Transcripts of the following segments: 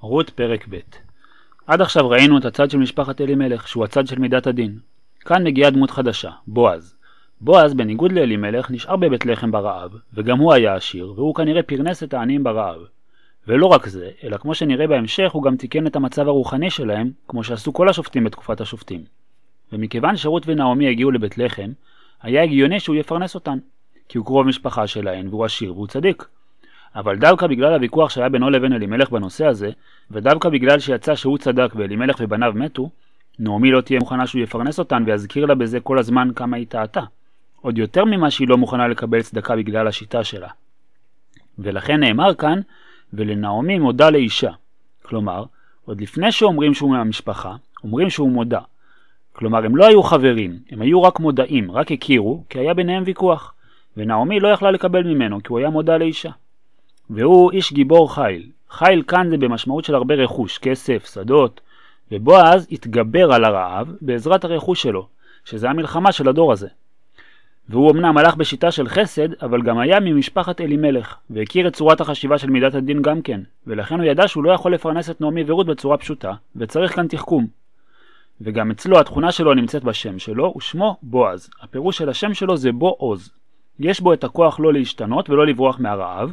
רות פרק ב' עד עכשיו ראינו את הצד של משפחת אלימלך, שהוא הצד של מידת הדין. כאן מגיעה דמות חדשה, בועז. בועז, בניגוד לאלימלך, נשאר בבית לחם ברעב, וגם הוא היה עשיר, והוא כנראה פרנס את העניים ברעב. ולא רק זה, אלא כמו שנראה בהמשך, הוא גם תיקן את המצב הרוחני שלהם, כמו שעשו כל השופטים בתקופת השופטים. ומכיוון שרות ונעמי הגיעו לבית לחם, היה הגיוני שהוא יפרנס אותן, כי הוא קרוב משפחה שלהן, והוא עשיר והוא צדיק. אבל דווקא בגלל הוויכוח שהיה בינו לבין אלימלך בנושא הזה, ודווקא בגלל שיצא שהוא צדק ואלימלך ובניו מתו, נעמי לא תהיה מוכנה שהוא יפרנס אותן ויזכיר לה בזה כל הזמן כמה היא טעתה. עוד יותר ממה שהיא לא מוכנה לקבל צדקה בגלל השיטה שלה. ולכן נאמר כאן, ולנעמי מודה לאישה. כלומר, עוד לפני שאומרים שהוא מהמשפחה, אומרים שהוא מודה. כלומר, הם לא היו חברים, הם היו רק מודעים, רק הכירו, כי היה ביניהם ויכוח. ונעמי לא יכלה לקבל ממנו, כי הוא היה מודה לאישה. והוא איש גיבור חיל. חיל כאן זה במשמעות של הרבה רכוש, כסף, שדות, ובועז התגבר על הרעב בעזרת הרכוש שלו, שזה המלחמה של הדור הזה. והוא אמנם הלך בשיטה של חסד, אבל גם היה ממשפחת אלימלך, והכיר את צורת החשיבה של מידת הדין גם כן, ולכן הוא ידע שהוא לא יכול לפרנס את נעמי ורות בצורה פשוטה, וצריך כאן תחכום. וגם אצלו התכונה שלו נמצאת בשם שלו, ושמו בועז. הפירוש של השם שלו זה בו עוז. יש בו את הכוח לא להשתנות ולא לברוח מהרעב,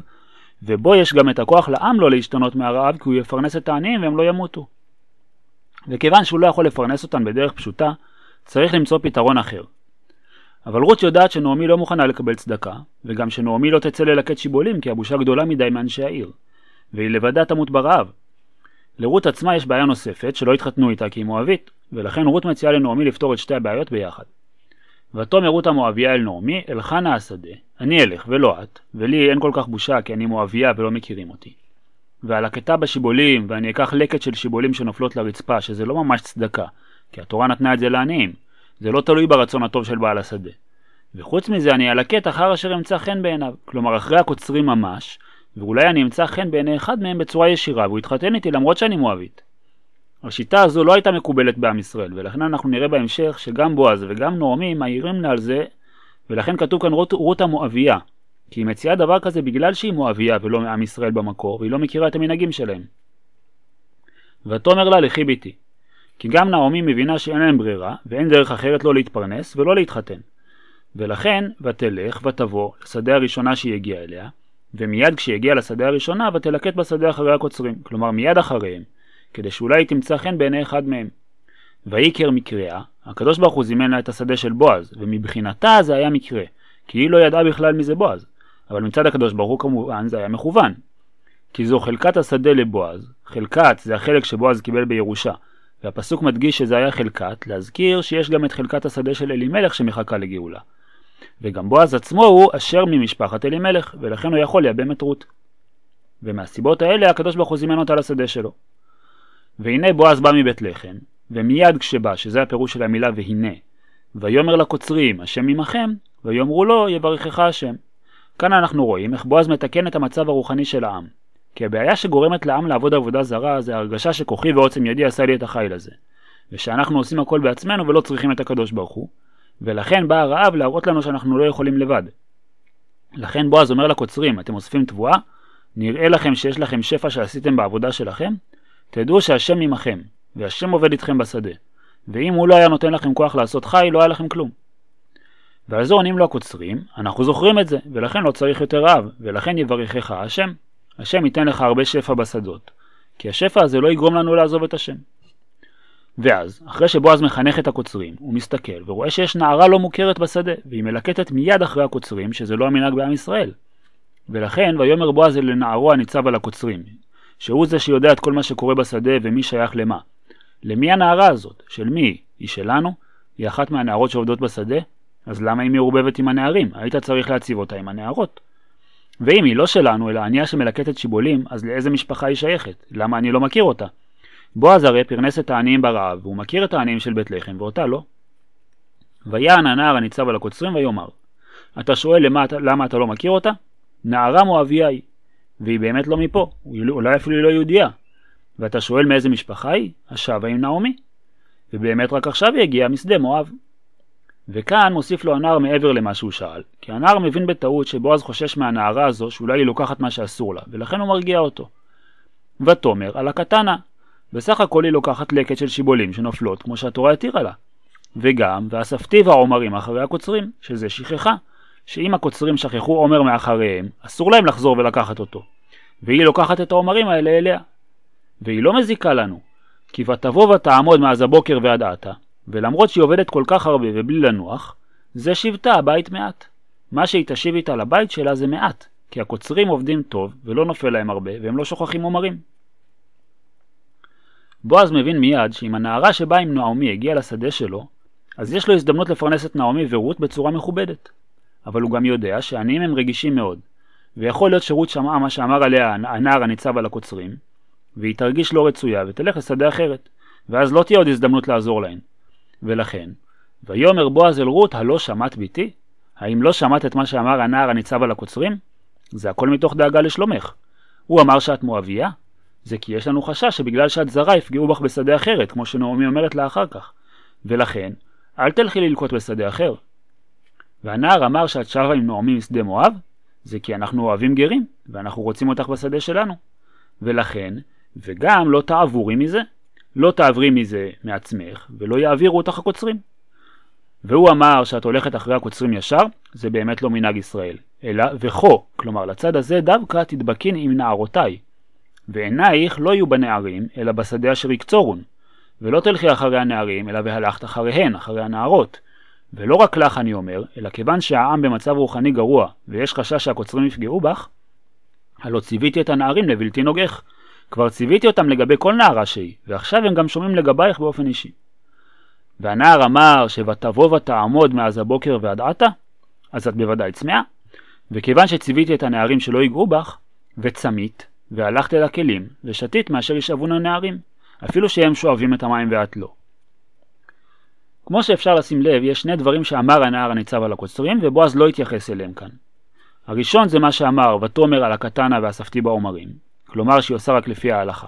ובו יש גם את הכוח לעם לא להשתנות מהרעב כי הוא יפרנס את העניים והם לא ימותו. וכיוון שהוא לא יכול לפרנס אותן בדרך פשוטה, צריך למצוא פתרון אחר. אבל רות יודעת שנעמי לא מוכנה לקבל צדקה, וגם שנעמי לא תצא ללקט שיבולים כי הבושה גדולה מדי מאנשי העיר, והיא לבדה תמות ברעב. לרות עצמה יש בעיה נוספת שלא התחתנו איתה כי היא מואבית, ולכן רות מציעה לנעמי לפתור את שתי הבעיות ביחד. ותאמר רות המואביה אל נעמי, אל חנה השדה, אני אלך ולא את, ולי אין כל כך בושה כי אני מואביה ולא מכירים אותי. והלקטה בשיבולים, ואני אקח לקט של שיבולים שנופלות לרצפה, שזה לא ממש צדקה, כי התורה נתנה את זה לעניים. זה לא תלוי ברצון הטוב של בעל השדה. וחוץ מזה אני אלקט אחר אשר אמצא חן בעיניו, כלומר אחרי הקוצרים ממש, ואולי אני אמצא חן בעיני אחד מהם בצורה ישירה, והוא יתחתן איתי למרות שאני מואבית. השיטה הזו לא הייתה מקובלת בעם ישראל, ולכן אנחנו נראה בהמשך שגם בועז וגם נעמי מעירים לה על זה, ולכן כתוב כאן רות, רות המואביה, כי היא מציעה דבר כזה בגלל שהיא מואביה ולא מעם ישראל במקור, והיא לא מכירה את המנהגים שלהם. ותאמר לה לכי ביתי, כי גם נעמי מבינה שאין להם ברירה, ואין דרך אחרת לא להתפרנס ולא להתחתן. ולכן, ותלך ותבוא לשדה הראשונה שהיא הגיעה אליה, ומיד כשהיא הגיעה לשדה הראשונה, ותלקט בשדה אחרי הקוצרים, כלומר מיד אחריהם, כדי שאולי תמצא חן בעיני אחד מהם. ויקר מקריה, הקדוש ברוך הוא זימן לה את השדה של בועז, ומבחינתה זה היה מקרה, כי היא לא ידעה בכלל מי זה בועז. אבל מצד הקדוש ברוך הוא כמובן זה היה מכוון. כי זו חלקת השדה לבועז, חלקת זה החלק שבועז קיבל בירושה, והפסוק מדגיש שזה היה חלקת, להזכיר שיש גם את חלקת השדה של אלימלך שמחכה לגאולה. וגם בועז עצמו הוא אשר ממשפחת אלימלך, ולכן הוא יכול לייבם את רות. ומהסיבות האלה הקדוש ברוך הוא זימן אותה לשדה שלו. והנה בועז בא מבית לחם, ומיד כשבא, שזה הפירוש של המילה והנה, ויאמר לקוצרים, השם עמכם, ויאמרו לו, יברכך השם. כאן אנחנו רואים איך בועז מתקן את המצב הרוחני של העם. כי הבעיה שגורמת לעם לעבוד עבודה זרה זה הרגשה שכוחי ועוצם ידי עשה לי את החיל הזה. ושאנחנו עושים הכל בעצמנו ולא צריכים את הקדוש ברוך הוא, ולכן בא הרעב להראות לנו שאנחנו לא יכולים לבד. לכן בועז אומר לקוצרים, אתם אוספים תבואה? נראה לכם שיש לכם שפע שעשיתם בעבודה שלכם? תדעו שהשם עמכם, והשם עובד איתכם בשדה. ואם הוא לא היה נותן לכם כוח לעשות חי, לא היה לכם כלום. ועל זה עונים לו הקוצרים, אנחנו זוכרים את זה, ולכן לא צריך יותר רעב, ולכן יברכך השם. השם ייתן לך הרבה שפע בשדות, כי השפע הזה לא יגרום לנו לעזוב את השם. ואז, אחרי שבועז מחנך את הקוצרים, הוא מסתכל ורואה שיש נערה לא מוכרת בשדה, והיא מלקטת מיד אחרי הקוצרים, שזה לא המנהג בעם ישראל. ולכן, ויאמר בועז אל נערו הניצב על הקוצרים, שהוא זה שיודע את כל מה שקורה בשדה ומי שייך למה. למי הנערה הזאת? של מי? היא שלנו? היא אחת מהנערות שעובדות בשדה? אז למה היא מעורבבת עם הנערים? היית צריך להציב אותה עם הנערות. ואם היא לא שלנו, אלא ענייה שמלקטת שיבולים, אז לאיזה משפחה היא שייכת? למה אני לא מכיר אותה? בועז הרי פרנס את העניים ברעב, והוא מכיר את העניים של בית לחם, ואותה לא. ויען הנער הניצב על הקוצרים ויאמר, אתה שואל למה, למה אתה לא מכיר אותה? נערה מואביה היא, והיא באמת לא מפה, אולי אפילו לא יהודייה. ואתה שואל מאיזה משפחה היא? השבה עם נעמי. ובאמת רק עכשיו היא הגיעה משדה מואב. וכאן מוסיף לו הנער מעבר למה שהוא שאל, כי הנער מבין בטעות שבועז חושש מהנערה הזו שאולי היא לוקחת מה שאסור לה, ולכן הוא מרגיע אותו. ותאמר על הקטנה. בסך הכל היא לוקחת לקט של שיבולים שנופלות כמו שהתורה התירה לה. וגם, ואספתי והעומרים אחרי הקוצרים, שזה שכחה, שאם הקוצרים שכחו עומר מאחריהם, אסור להם לחזור ולקחת אותו. והיא לוקחת את העומרים האלה אליה. והיא לא מזיקה לנו, כי ותבוא ותעמוד מאז הבוקר ועד עתה, ולמרות שהיא עובדת כל כך הרבה ובלי לנוח, זה שבטה הבית מעט. מה שהיא תשיב איתה לבית שלה זה מעט, כי הקוצרים עובדים טוב ולא נופל להם הרבה והם לא שוכחים עומרים. בועז מבין מיד שאם הנערה שבאה עם נעמי הגיעה לשדה שלו, אז יש לו הזדמנות לפרנס את נעמי ורות בצורה מכובדת. אבל הוא גם יודע שעניים הם רגישים מאוד, ויכול להיות שרות שמעה מה שאמר עליה הנער הניצב על הקוצרים, והיא תרגיש לא רצויה ותלך לשדה אחרת, ואז לא תהיה עוד הזדמנות לעזור להן. ולכן, ויאמר בועז אל רות, הלא שמעת ביתי? האם לא שמעת את מה שאמר הנער הניצב על הקוצרים? זה הכל מתוך דאגה לשלומך. הוא אמר שאת מואביה? זה כי יש לנו חשש שבגלל שאת זרה יפגעו בך בשדה אחרת, כמו שנעמי אומרת לה אחר כך. ולכן, אל תלכי ללקוט בשדה אחר. והנער אמר שאת שבה עם נעמי משדה מואב? זה כי אנחנו אוהבים גרים, ואנחנו רוצים אותך בשדה שלנו. ולכן, וגם לא תעבורי מזה, לא תעברי מזה מעצמך, ולא יעבירו אותך הקוצרים. והוא אמר שאת הולכת אחרי הקוצרים ישר, זה באמת לא מנהג ישראל, אלא וכו, כלומר לצד הזה דווקא תדבקין עם נערותיי, ועינייך לא יהיו בנערים, אלא בשדה אשר יקצורון, ולא תלכי אחרי הנערים, אלא והלכת אחריהן, אחרי הנערות. ולא רק לך אני אומר, אלא כיוון שהעם במצב רוחני גרוע, ויש חשש שהקוצרים יפגעו בך, הלא ציוויתי את הנערים לבלתי נוגך. כבר ציוויתי אותם לגבי כל נערה שהיא, ועכשיו הם גם שומעים לגבייך באופן אישי. והנער אמר ש"ותבוא ותעמוד מאז הבוקר ועד עתה", אז את בוודאי צמאה. וכיוון שציוויתי את הנערים שלא ייגעו בך, וצמית, והלכת אל הכלים, ושתית מאשר ישאבון הנערים, אפילו שהם שואבים את המים ואת לא. כמו שאפשר לשים לב, יש שני דברים שאמר הנער הניצב על הקוצרים, ובועז לא התייחס אליהם כאן. הראשון זה מה שאמר, ותאמר על הקטנה ואספתי בעומרים, כלומר שהיא עושה רק לפי ההלכה.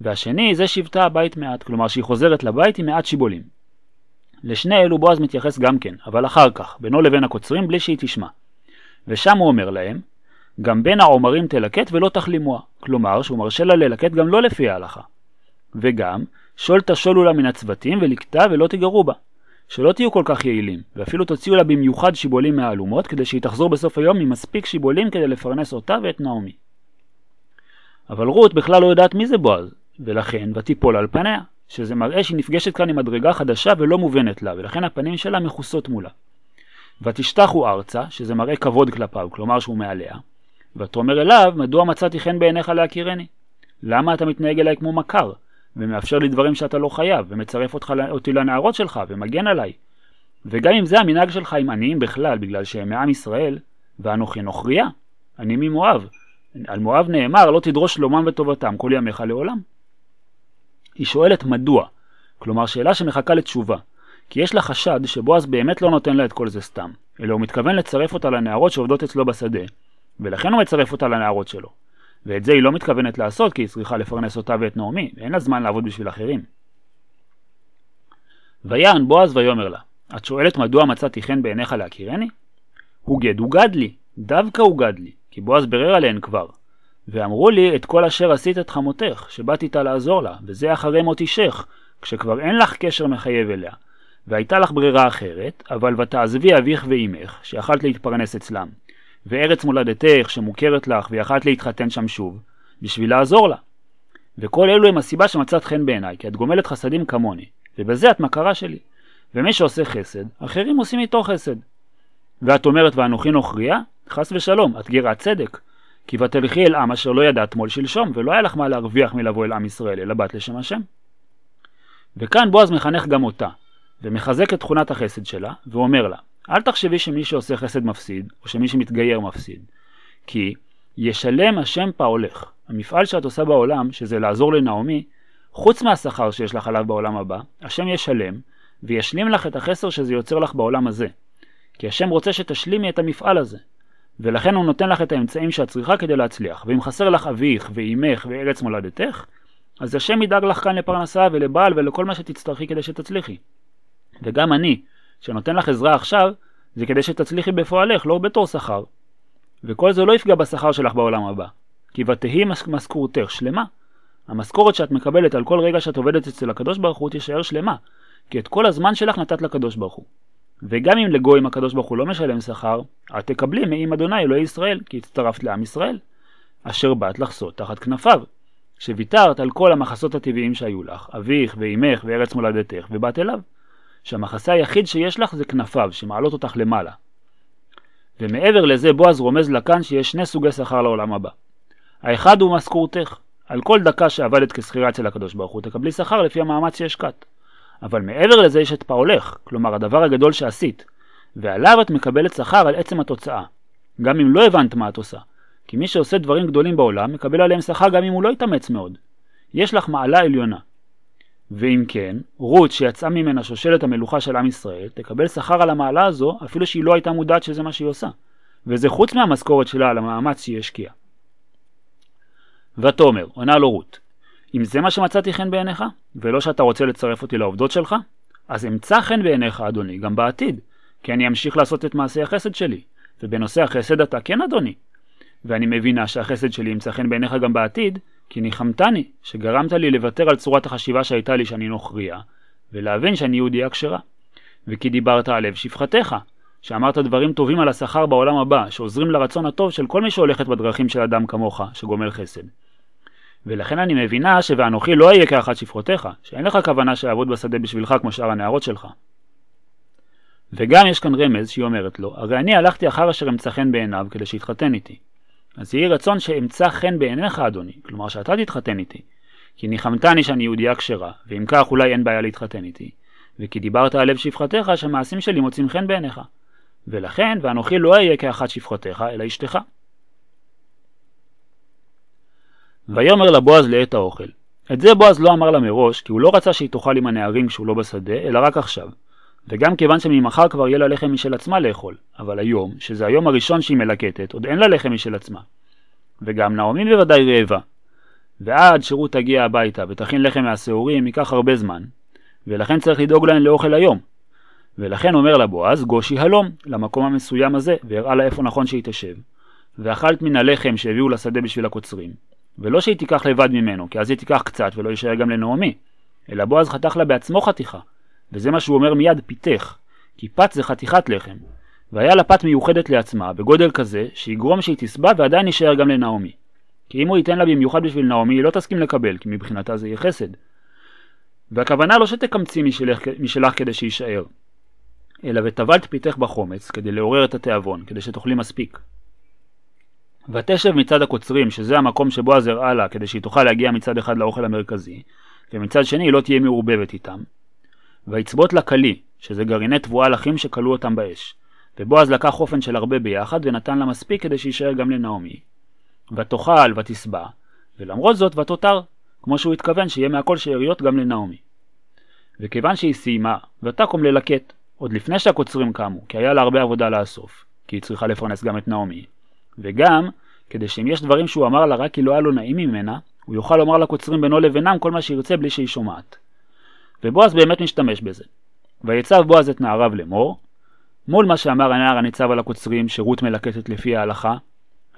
והשני זה שבטה הבית מעט, כלומר שהיא חוזרת לבית עם מעט שיבולים. לשני אלו בועז מתייחס גם כן, אבל אחר כך, בינו לבין הקוצרים בלי שהיא תשמע. ושם הוא אומר להם, גם בין העומרים תלקט ולא תחלימוה, כלומר שהוא מרשה לה ללקט גם לא לפי ההלכה. וגם, שול תשולו לה מן הצוותים ולקטה ולא תגרו בה. שלא תהיו כל כך יעילים, ואפילו תוציאו לה במיוחד שיבולים מהאלומות, כדי שהיא תחזור בסוף היום עם מספיק שיבולים כדי לפרנס אותה ואת נעמי. אבל רות בכלל לא יודעת מי זה בועז, ולכן ותיפול על פניה, שזה מראה שהיא נפגשת כאן עם מדרגה חדשה ולא מובנת לה, ולכן הפנים שלה מכוסות מולה. ותשתחו ארצה, שזה מראה כבוד כלפיו, כלומר שהוא מעליה, ותאמר אליו, מדוע מצאתי חן בעיניך להכירני? למה אתה מתנהג אליי כמו מכר, ומאפשר לי דברים שאתה לא חייב, ומצרף אותך, אותי לנערות שלך, ומגן עליי? וגם אם זה המנהג שלך עם עניים בכלל, בגלל שהם מעם ישראל, ואנוכי נוכריה, אני ממואב. על מואב נאמר, לא תדרוש שלומם וטובתם כל ימיך לעולם. היא שואלת מדוע, כלומר שאלה שמחכה לתשובה, כי יש לה חשד שבועז באמת לא נותן לה את כל זה סתם, אלא הוא מתכוון לצרף אותה לנערות שעובדות אצלו בשדה, ולכן הוא מצרף אותה לנערות שלו. ואת זה היא לא מתכוונת לעשות כי היא צריכה לפרנס אותה ואת נעמי, ואין לה זמן לעבוד בשביל אחרים. ויען בועז ויאמר לה, את שואלת מדוע מצאתי חן בעיניך להכירני? הוגד הוגד לי, דווקא הוגד לי, כי בועז ברר עליהן כבר. ואמרו לי את כל אשר עשית את חמותך, שבאת איתה לעזור לה, וזה אחרי מות אישך, כשכבר אין לך קשר מחייב אליה. והייתה לך ברירה אחרת, אבל ותעזבי אביך ואימך, שיכלת להתפרנס אצלם, וארץ מולדתך שמוכרת לך ויכלת להתחתן שם שוב, בשביל לעזור לה. וכל אלו הם הסיבה שמצאת חן בעיניי, כי את גומלת חסדים כמוני, ובזה את מכרה שלי. ומי שעושה חסד, אחרים עושים איתו חסד. ואת אומרת ואנוכי נוכריה? חס ושלום, את גרת צדק. כי ותלכי אל עם אשר לא ידעת מול שלשום, ולא היה לך מה להרוויח מלבוא אל עם ישראל, אלא בת לשם השם. וכאן בועז מחנך גם אותה, ומחזק את תכונת החסד שלה, ואומר לה, אל תחשבי שמי שעושה חסד מפסיד, או שמי שמתגייר מפסיד. כי ישלם השם פעולך. המפעל שאת עושה בעולם, שזה לעזור לנעמי, חוץ מהשכר שיש לך עליו בעולם הבא, השם ישלם, וישלים לך את החסר שזה יוצר לך בעולם הזה. כי השם רוצה שתשלימי את המפעל הזה. ולכן הוא נותן לך את האמצעים שאת צריכה כדי להצליח. ואם חסר לך אביך ואימך וארץ מולדתך, אז השם ידאג לך כאן לפרנסה ולבעל ולכל מה שתצטרכי כדי שתצליחי. וגם אני, שנותן לך עזרה עכשיו, זה כדי שתצליחי בפועלך, לא בתור שכר. וכל זה לא יפגע בשכר שלך בעולם הבא. כי ותהי משכורתך שלמה, המשכורת שאת מקבלת על כל רגע שאת עובדת אצל הקדוש ברוך הוא תישאר שלמה, כי את כל הזמן שלך נתת לקדוש ברוך הוא. וגם אם לגויים הקדוש ברוך הוא לא משלם שכר, את תקבלי מעם אדוני אלוהי ישראל, כי הצטרפת לעם ישראל, אשר באת לחסות תחת כנפיו, שוויתרת על כל המחסות הטבעיים שהיו לך, אביך ואימך וארץ מולדתך, ובאת אליו. שהמחסה היחיד שיש לך זה כנפיו, שמעלות אותך למעלה. ומעבר לזה בועז רומז לה כאן שיש שני סוגי שכר לעולם הבא. האחד הוא משכורתך. על כל דקה שעבדת כשכירה אצל הקדוש ברוך הוא תקבלי שכר לפי המאמץ שהשקעת. אבל מעבר לזה יש את פועלך, כלומר הדבר הגדול שעשית, ועליו את מקבלת שכר על עצם התוצאה, גם אם לא הבנת מה את עושה, כי מי שעושה דברים גדולים בעולם מקבל עליהם שכר גם אם הוא לא יתאמץ מאוד. יש לך מעלה עליונה. ואם כן, רות שיצאה ממנה שושלת המלוכה של עם ישראל, תקבל שכר על המעלה הזו אפילו שהיא לא הייתה מודעת שזה מה שהיא עושה. וזה חוץ מהמשכורת שלה על המאמץ שהיא השקיעה. ותאמר, עונה לו רות, אם זה מה שמצאתי חן בעיניך, ולא שאתה רוצה לצרף אותי לעובדות שלך, אז אמצא חן בעיניך, אדוני, גם בעתיד, כי אני אמשיך לעשות את מעשי החסד שלי, ובנושא החסד אתה כן, אדוני. ואני מבינה שהחסד שלי ימצא חן בעיניך גם בעתיד, כי ניחמתני, שגרמת לי לוותר על צורת החשיבה שהייתה לי שאני נוכריה, ולהבין שאני יהודייה כשרה. וכי דיברת על לב שפחתך, שאמרת דברים טובים על השכר בעולם הבא, שעוזרים לרצון הטוב של כל מי שהולכת בדרכים של אדם כמוך, שגומל חסד. ולכן אני מבינה ש"ואנוכי לא אהיה כאחת שפחותיך", שאין לך כוונה שיעבוד בשדה בשבילך כמו שאר הנערות שלך. וגם יש כאן רמז שהיא אומרת לו, הרי אני הלכתי אחר אשר אמצא חן בעיניו כדי שיתחתן איתי. אז יהי רצון שאמצא חן בעיניך אדוני, כלומר שאתה תתחתן איתי. כי ניחמתני שאני יהודייה כשרה, ואם כך אולי אין בעיה להתחתן איתי. וכי דיברת על לב שפחתך שהמעשים שלי מוצאים חן בעיניך. ולכן, ואנוכי לא אהיה כאחת שפחותיך, אלא אשתך. ויאמר לה בועז לעת האוכל. את זה בועז לא אמר לה מראש, כי הוא לא רצה שהיא תאכל עם הנערים כשהוא לא בשדה, אלא רק עכשיו. וגם כיוון שממחר כבר יהיה לה לחם משל עצמה לאכול, אבל היום, שזה היום הראשון שהיא מלקטת, עוד אין לה לחם משל עצמה. וגם נעמי בוודאי רעבה. ועד שרות תגיע הביתה ותכין לחם מהשעורים ייקח הרבה זמן, ולכן צריך לדאוג להן לאוכל היום. ולכן אומר לה בועז, גושי הלום, למקום המסוים הזה, והראה לה איפה נכון שהיא תשב. ואכלת מן הלחם שהביאו לשדה בשביל הקוצרים. ולא שהיא תיקח לבד ממנו, כי אז היא תיקח קצת ולא יישאר גם לנעמי, אלא בועז חתך לה בעצמו חתיכה, וזה מה שהוא אומר מיד פיתך, כי פת זה חתיכת לחם, והיה לה פת מיוחדת לעצמה, בגודל כזה, שיגרום שהיא תסבע ועדיין יישאר גם לנעמי. כי אם הוא ייתן לה במיוחד בשביל נעמי, היא לא תסכים לקבל, כי מבחינתה זה יהיה חסד. והכוונה לא שתקמצי משלך, משלך כדי שיישאר, אלא וטבלת פיתך בחומץ, כדי לעורר את התיאבון, כדי שתאכלי מספיק. ותשב מצד הקוצרים, שזה המקום שבו הזרעה לה, כדי שהיא תוכל להגיע מצד אחד לאוכל המרכזי, ומצד שני היא לא תהיה מעורבבת איתם. ויצבות לה כלי, שזה גרעיני תבואה לחים שכלו אותם באש. ובועז לקח אופן של הרבה ביחד, ונתן לה מספיק כדי שיישאר גם לנעמי. ותאכל ותשבע, ולמרות זאת ותותר, כמו שהוא התכוון שיהיה מהכל שאריות גם לנעמי. וכיוון שהיא סיימה, ותקום ללקט, עוד לפני שהקוצרים קמו, כי היה לה הרבה עבודה לאסוף, כי היא צריכה לפרנס גם את נעמי, וגם, כדי שאם יש דברים שהוא אמר לה רק כי לא היה לו נעים ממנה, הוא יוכל לומר לקוצרים בינו לבינם כל מה שירצה בלי שהיא שומעת. ובועז באמת משתמש בזה. ויצב בועז את נעריו לאמור, מול מה שאמר הנער הניצב על הקוצרים שרות מלקטת לפי ההלכה,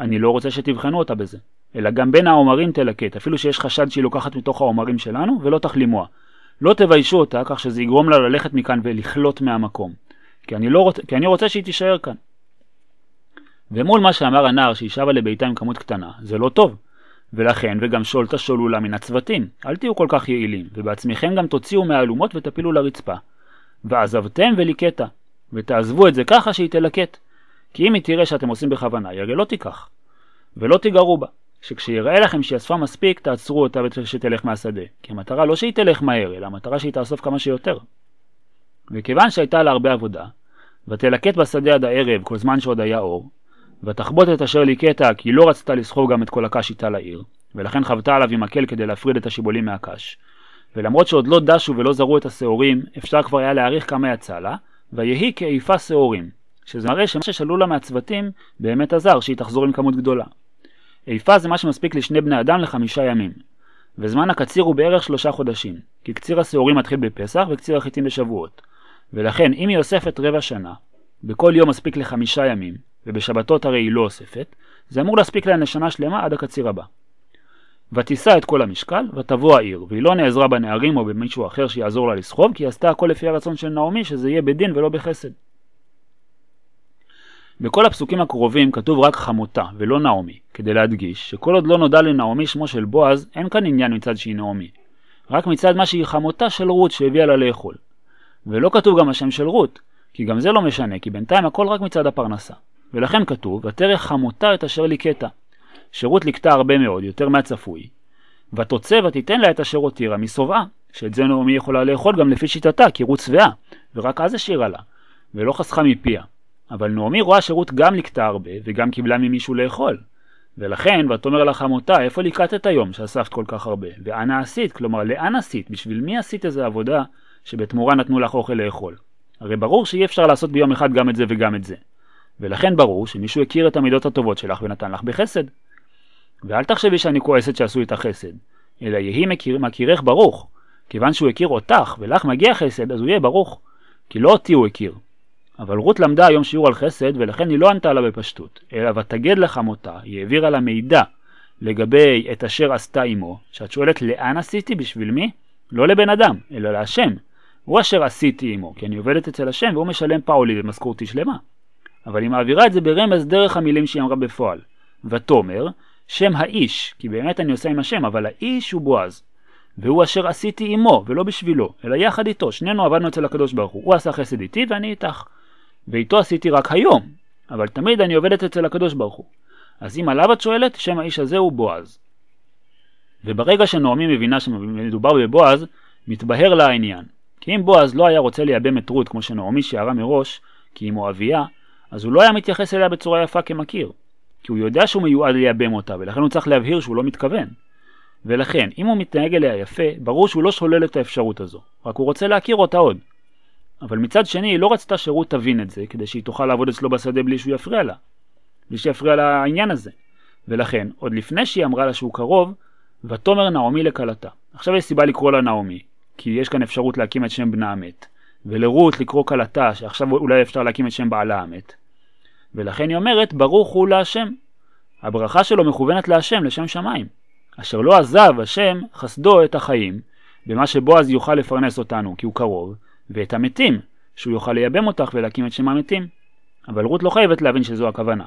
אני לא רוצה שתבחנו אותה בזה, אלא גם בין העומרים תלקט, אפילו שיש חשד שהיא לוקחת מתוך העומרים שלנו, ולא תחלימוה. לא תביישו אותה כך שזה יגרום לה ללכת מכאן ולכלות מהמקום, כי אני, לא רוצ... כי אני רוצה שהיא תישאר כאן. ומול מה שאמר הנער שהיא שבה לביתה עם כמות קטנה, זה לא טוב. ולכן, וגם שולטה שולולה מן הצוותים, אל תהיו כל כך יעילים, ובעצמכם גם תוציאו מהאלומות ותפילו לרצפה. ועזבתם וליקטה, ותעזבו את זה ככה שהיא תלקט. כי אם היא תראה שאתם עושים בכוונה, היא הרי לא תיקח. ולא תיגרו בה, שכשיראה לכם שהיא אספה מספיק, תעצרו אותה ושתלך מהשדה. כי המטרה לא שהיא תלך מהר, אלא המטרה שהיא תאסוף כמה שיותר. וכיוון שהייתה לה הרבה עבודה, ותלקט בשדה עד הערב כל זמן שעוד היה אור, ותחבוט את אשר ליקטה כי לא רצתה לסחוב גם את כל הקש איתה לעיר, ולכן חבטה עליו עם מקל כדי להפריד את השיבולים מהקש. ולמרות שעוד לא דשו ולא זרו את השעורים, אפשר כבר היה להעריך כמה יצא לה, ויהי כאיפה שעורים, שזה מראה שמה ששאלו לה מהצוותים באמת עזר שהיא תחזור עם כמות גדולה. איפה זה מה שמספיק לשני בני אדם לחמישה ימים, וזמן הקציר הוא בערך שלושה חודשים, כי קציר השעורים מתחיל בפסח וקציר החיטים בשבועות. ולכן אם היא אוספת רבע שנה, בכל יום מספיק לחמישה ימים, ובשבתות הרי היא לא אוספת, זה אמור להספיק לה לשנה שלמה עד הקציר הבא. ותישא את כל המשקל, ותבוא העיר, והיא לא נעזרה בנערים או במישהו אחר שיעזור לה לסחוב, כי היא עשתה הכל לפי הרצון של נעמי, שזה יהיה בדין ולא בחסד. בכל הפסוקים הקרובים כתוב רק חמותה ולא נעמי, כדי להדגיש שכל עוד לא נודע לנעמי שמו של בועז, אין כאן עניין מצד שהיא נעמי, רק מצד מה שהיא חמותה של רות שהביאה לה לאכול. ולא כתוב גם השם של רות, כי גם זה לא משנה, כי בינתיים הכל רק מצד הפרנסה. ולכן כתוב, ותרא חמותה את אשר ליקטה. שרות ליקטה הרבה מאוד, יותר מהצפוי. ותוצא ותיתן לה את אשר הותירה משובעה, שאת זה נעמי יכולה לאכול גם לפי שיטתה, כי רות שבעה, ורק אז השאירה לה, ולא חסכה מפיה. אבל נעמי רואה שרות גם ליקטה הרבה, וגם קיבלה ממישהו לאכול. ולכן, ותאמר לה חמותה, איפה ליקטת היום שאספת כל כך הרבה? ואנה עשית? כלומר, לאן עשית? בשביל מי עשית איזה עבודה שבתמורה נתנו לך אוכל לאכול? הרי ברור שאי אפשר לעשות ביום אחד גם את זה וגם את זה. ולכן ברור שמישהו הכיר את המידות הטובות שלך ונתן לך בחסד. ואל תחשבי שאני כועסת שעשו איתך חסד, אלא יהי מכיר, מכירך ברוך. כיוון שהוא הכיר אותך ולך מגיע חסד, אז הוא יהיה ברוך. כי לא אותי הוא הכיר. אבל רות למדה היום שיעור על חסד, ולכן היא לא ענתה לה בפשטות, אלא ותגד לחמותה, היא העבירה לה מידע לגבי את אשר עשתה עמו, שאת שואלת לאן עשיתי, בשביל מי? לא לבן אדם, אלא להשם. הוא אשר עשיתי עמו, כי אני עובדת אצל השם והוא משלם פאולי במשכורתי שלמה. אבל היא מעבירה את זה ברמז דרך המילים שהיא אמרה בפועל. ותאמר, שם האיש, כי באמת אני עושה עם השם, אבל האיש הוא בועז. והוא אשר עשיתי עמו, ולא בשבילו, אלא יחד איתו, שנינו עבדנו אצל הקדוש ברוך הוא. הוא עשה חסד איתי ואני איתך. ואיתו עשיתי רק היום, אבל תמיד אני עובדת אצל הקדוש ברוך הוא. אז אם עליו את שואלת, שם האיש הזה הוא בועז. וברגע שנעמי מבינה שמדובר בבועז, מתבהר לה העניין. כי אם בועז לא היה רוצה לייבם את רות כמו שנעמי שיערה מראש, כי היא מואביה, אז הוא לא היה מתייחס אליה בצורה יפה כמכיר. כי הוא יודע שהוא מיועד לייבם אותה, ולכן הוא צריך להבהיר שהוא לא מתכוון. ולכן, אם הוא מתנהג אליה יפה, ברור שהוא לא שולל את האפשרות הזו, רק הוא רוצה להכיר אותה עוד. אבל מצד שני, היא לא רצתה שרות תבין את זה, כדי שהיא תוכל לעבוד אצלו בשדה בלי שהוא יפריע לה. בלי שיפריע לה העניין הזה. ולכן, עוד לפני שהיא אמרה לה שהוא קרוב, ותאמר נעמי לכלתה. עכשיו יש סיבה לקרוא לה נעמי, כי יש כאן אפשרות להקים את שם בנה המת. ולרות לקרוא כלתה, שעכשיו אולי אפשר להקים את שם בעלה המת. ולכן היא אומרת, ברוך הוא להשם. הברכה שלו מכוונת להשם, לשם שמיים. אשר לא עזב השם חסדו את החיים, במה שבועז יוכל לפרנס אותנו, כי הוא קרוב, ואת המתים, שהוא יוכל לייבם אותך ולהקים את שם המתים. אבל רות לא חייבת להבין שזו הכוונה.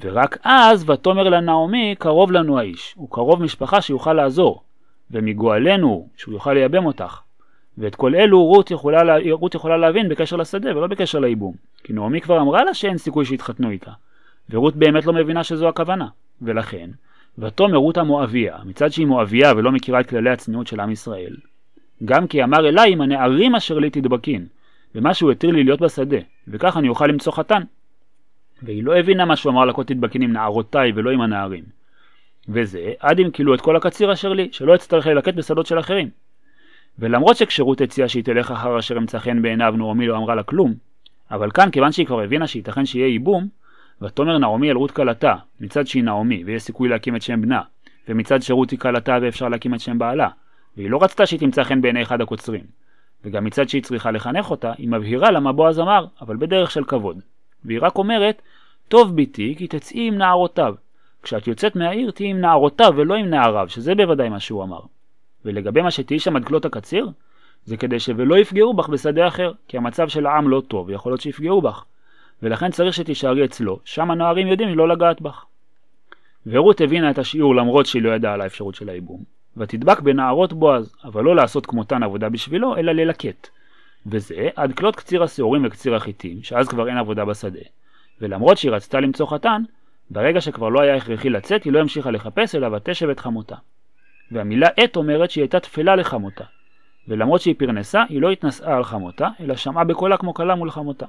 ורק אז ותאמר לנעמי קרוב לנו האיש, הוא קרוב משפחה שיוכל לעזור, ומגואלנו שהוא יוכל לייבם אותך. ואת כל אלו רות יכולה, רות יכולה להבין בקשר לשדה ולא בקשר לייבום, כי נעמי כבר אמרה לה שאין סיכוי שיתחתנו איתן, ורות באמת לא מבינה שזו הכוונה, ולכן, ותאמר רות המואביה, מצד שהיא מואביה ולא מכירה את כללי הצניעות של עם ישראל, גם כי אמר אליי עם הנערים אשר לי תדבקין, ומה שהוא התיר לי להיות בשדה, וכך אני אוכל למצוא חתן. והיא לא הבינה מה שהוא אמר לה כה תדבקין עם נערותיי ולא עם הנערים. וזה עד אם כאילו את כל הקציר אשר לי, שלא אצטרך ללקט בשדות של אחרים. ולמרות שכשירות הציעה שהיא תלך אחר אשר אמצא חן בעיניו, נעמי לא אמרה לה כלום, אבל כאן, כיוון שהיא כבר הבינה שייתכן שיהיה ייבום, ותאמר נעמי אל רות כלתה, מצד שהיא נעמי, ויש סיכוי להקים את שם בנה, ומצד שרות היא כלתה ואפשר להקים את שם בעלה, והיא לא רצתה שהיא תמצא חן בעיני אחד הקוצרים. וגם מצד שהיא צריכה לחנך אותה, היא מבהירה למה בועז אמר, אבל בדרך של כבוד. והיא רק אומרת, טוב ביתי, כי תצאי עם נערותיו. כשאת יוצאת מהעיר, תהיי עם נערותיו ולא עם נעריו, שזה בוודאי מה שהוא אמר. ולגבי מה שתהיי שם עד כלות הקציר, זה כדי שלא יפגעו בך בשדה אחר, כי המצב של העם לא טוב, ויכול להיות שיפגעו בך. ולכן צריך שתישארי אצלו, שם הנערים יודעים לא לגעת בך. ורות הבינה את השיעור למרות שהיא לא ידעה על האפשרות של הייבום. ותדבק בנערות בועז, אבל לא לעשות כמותן עבודה בשבילו, אלא ללקט. וזה עד כלות קציר השעורים וקציר החיטים, שאז כבר אין עבודה בשדה. ולמרות שהיא רצתה למצוא חתן, ברגע שכבר לא היה הכרחי לצאת, היא לא המשיכה לחפש, אלא ותשב את חמותה. והמילה עת אומרת שהיא הייתה תפלה לחמותה. ולמרות שהיא פרנסה, היא לא התנשאה על חמותה, אלא שמעה בקולה כמו כלה מול חמותה.